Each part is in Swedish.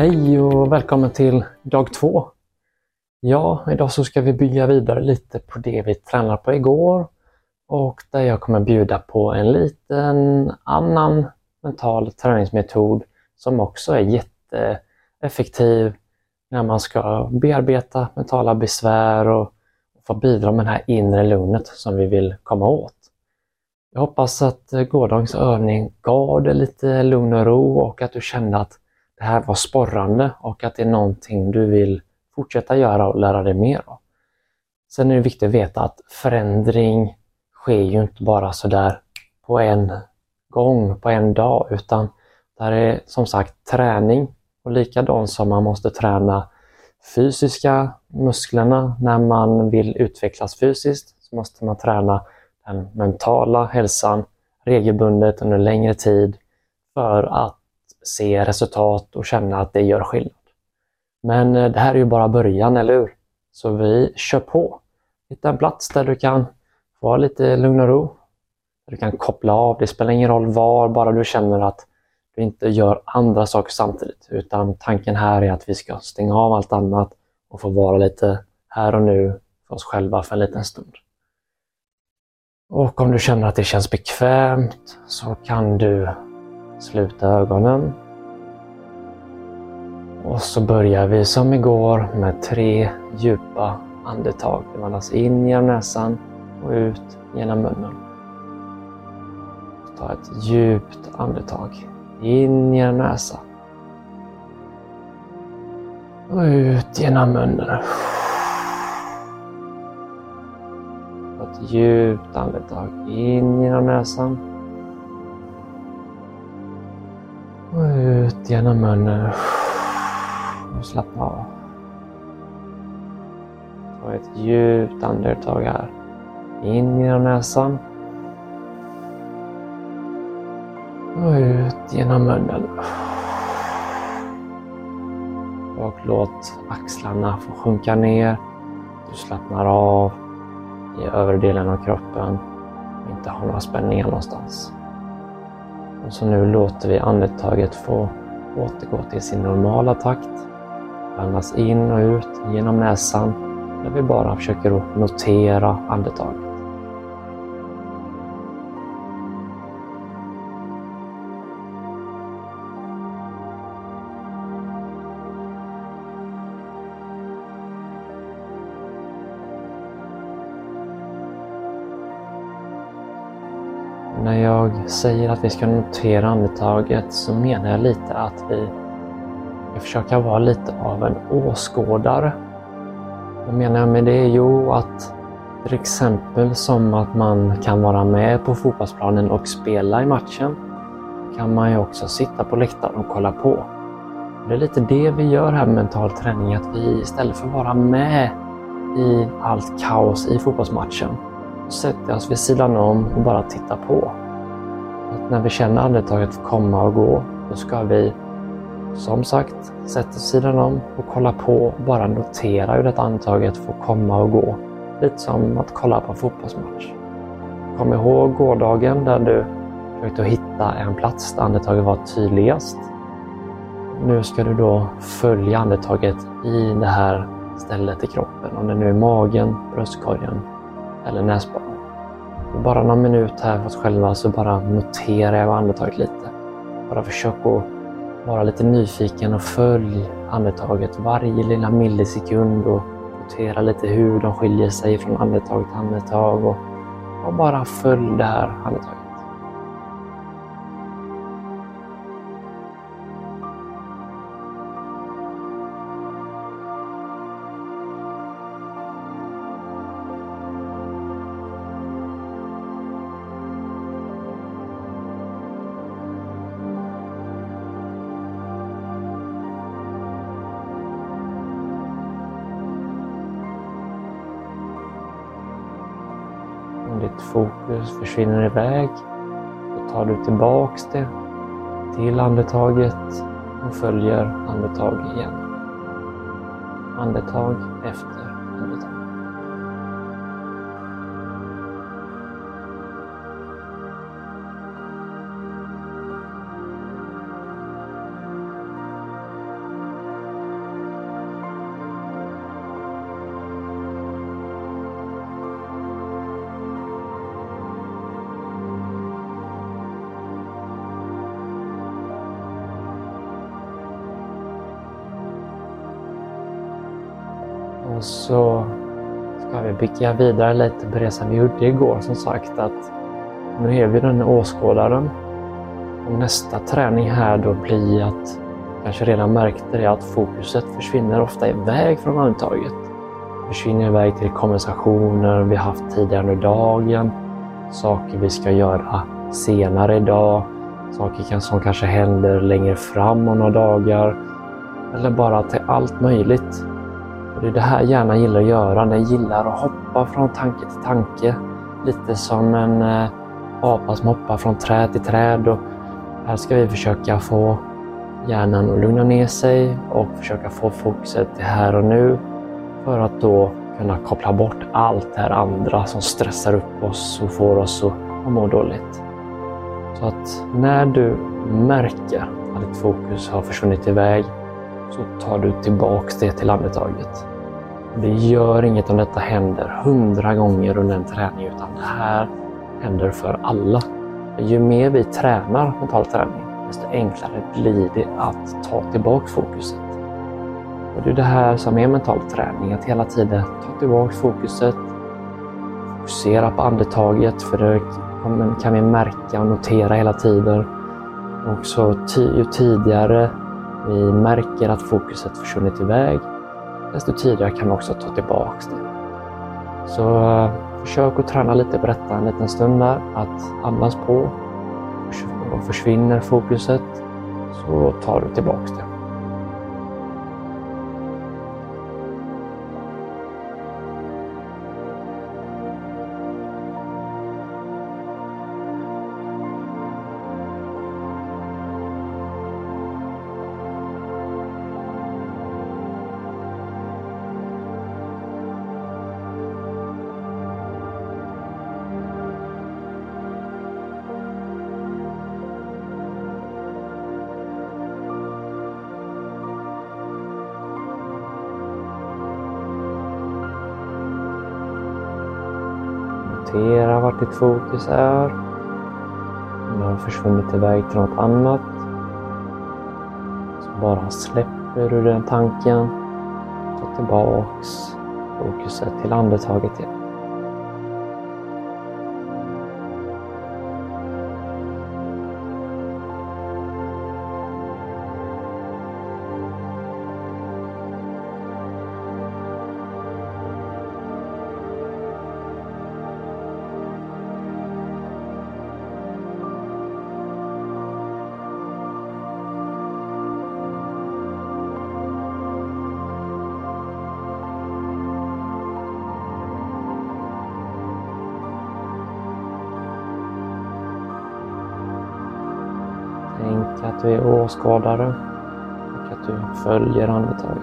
Hej och välkommen till dag två. Ja, idag så ska vi bygga vidare lite på det vi tränade på igår och där jag kommer bjuda på en liten annan mental träningsmetod som också är jätteeffektiv när man ska bearbeta mentala besvär och få bidra med det här inre lugnet som vi vill komma åt. Jag hoppas att gårdagens övning gav dig lite lugn och ro och att du kände att det här var sporrande och att det är någonting du vill fortsätta göra och lära dig mer av. Sen är det viktigt att veta att förändring sker ju inte bara sådär på en gång, på en dag, utan det här är som sagt träning och likadant som man måste träna fysiska musklerna när man vill utvecklas fysiskt så måste man träna den mentala hälsan regelbundet under längre tid för att se resultat och känna att det gör skillnad. Men eh, det här är ju bara början, eller hur? Så vi kör på. Hitta en plats där du kan få lite lugn och ro. Där du kan koppla av. Det spelar ingen roll var, bara du känner att du inte gör andra saker samtidigt. Utan tanken här är att vi ska stänga av allt annat och få vara lite här och nu för oss själva för en liten stund. Och om du känner att det känns bekvämt så kan du sluta ögonen. Och så börjar vi som igår med tre djupa andetag. Det andas in genom näsan och ut genom munnen. Ta ett djupt andetag. In genom näsan. Och ut genom munnen. Ta ett djupt andetag. In genom näsan. Ut genom munnen. Och slappna av. Ta ett djupt andetag här. In genom näsan. Och ut genom munnen. Och låt axlarna få sjunka ner. Du slappnar av i övre delen av kroppen och inte har några spänningar någonstans. Och så nu låter vi andetaget få återgå till sin normala takt. Andas in och ut genom näsan där vi bara försöker notera andetaget. När jag säger att vi ska notera andetaget så menar jag lite att vi ska försöka vara lite av en åskådare. Vad menar jag med det? Jo, att till exempel som att man kan vara med på fotbollsplanen och spela i matchen kan man ju också sitta på läktaren och kolla på. Det är lite det vi gör här med mental träning, att vi istället för att vara med i allt kaos i fotbollsmatchen sätter oss alltså vid sidan om och bara tittar på. Att när vi känner andetaget komma och gå, då ska vi som sagt sätta oss vid sidan om och kolla på och bara notera hur det andetaget får komma och gå. Lite som att kolla på en fotbollsmatch. Kom ihåg gårdagen där du försökte hitta en plats där andetaget var tydligast. Nu ska du då följa andetaget i det här stället i kroppen. Om det nu är magen, bröstkorgen eller näsborren. Bara någon minut här för oss själva så bara noterar jag andetaget lite. Bara försök att vara lite nyfiken och följ andetaget varje lilla millisekund och notera lite hur de skiljer sig från andetag till andetag och, och bara följ det här andetaget. Ditt fokus försvinner iväg så tar du tillbaks det till andetaget och följer andetag igen. Andetag efter andetag. Och så ska vi bygga vidare lite på det som vi gjorde igår. Som sagt att nu är vi den åskådaren. Och nästa träning här då blir att, kanske redan märkte det, att fokuset försvinner ofta iväg från andetaget. Försvinner iväg till konversationer vi haft tidigare under dagen, saker vi ska göra senare idag, saker som kanske händer längre fram om några dagar eller bara till allt möjligt. Och det är det här hjärnan gillar att göra. Den gillar att hoppa från tanke till tanke. Lite som en eh, apa som hoppar från träd till träd. Och här ska vi försöka få hjärnan att lugna ner sig och försöka få fokuset till här och nu för att då kunna koppla bort allt det här andra som stressar upp oss och får oss att må dåligt. Så att när du märker att ditt fokus har försvunnit iväg så tar du tillbaks det till andetaget. Det gör inget om detta händer hundra gånger under en träning utan det här händer för alla. Ju mer vi tränar mental träning desto enklare blir det att ta tillbaka fokuset. Och det är det här som är mental träning, att hela tiden ta tillbaka fokuset, fokusera på andetaget för det kan vi märka och notera hela tiden. Och så ju tidigare vi märker att fokuset försvunnit iväg, desto tidigare kan vi också ta tillbaks det. Så uh, försök att träna lite på detta en liten stund där, att andas på och försvinner fokuset så tar du tillbaks det. Notera vart ditt fokus är. Om det har försvunnit iväg till något annat. Så bara släpper du den tanken. Ta tillbaks fokuset till andetaget igen. Tänk att du är åskådare och att du följer andetaget.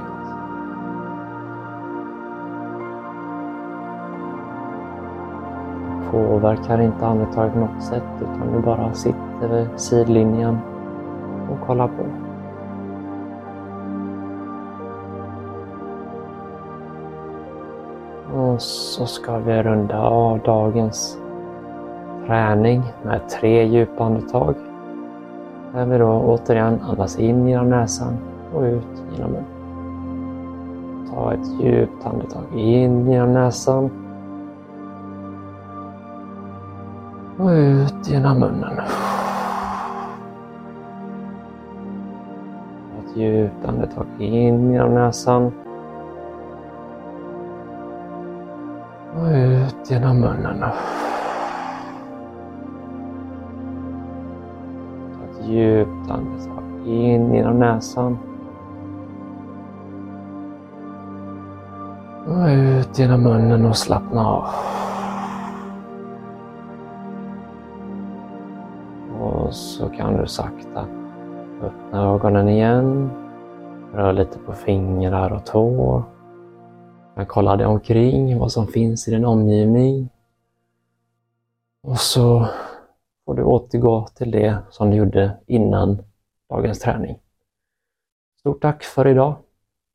Du påverkar inte andetaget på något sätt utan du bara sitter vid sidlinjen och kollar på. Och så ska vi runda av dagens träning med tre djupa andetag. Där vi då återigen andas in genom näsan och ut genom munnen. Ta ett djupt andetag in genom näsan. Och ut genom munnen. Ett djupt andetag in genom näsan. Och ut genom munnen. Djupt andetag in genom näsan. Och ut genom munnen och slappna av. Och så kan du sakta öppna ögonen igen. Rör lite på fingrar och tår. Men kolla dig omkring, vad som finns i din omgivning. Och så får du återgå till det som du gjorde innan dagens träning. Stort tack för idag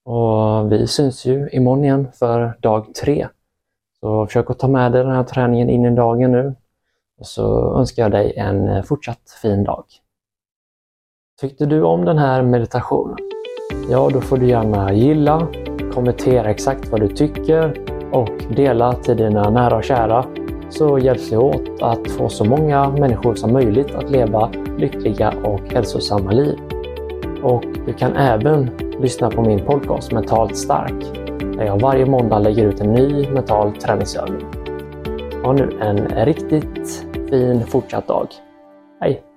och vi syns ju imorgon igen för dag tre. Så försök att ta med dig den här träningen in i dagen nu och så önskar jag dig en fortsatt fin dag. Tyckte du om den här meditationen? Ja, då får du gärna gilla, kommentera exakt vad du tycker och dela till dina nära och kära så hjälps vi åt att få så många människor som möjligt att leva lyckliga och hälsosamma liv. Och du kan även lyssna på min podcast Mentalt stark där jag varje måndag lägger ut en ny mental träningsövning. Ha nu en riktigt fin fortsatt dag. Hej!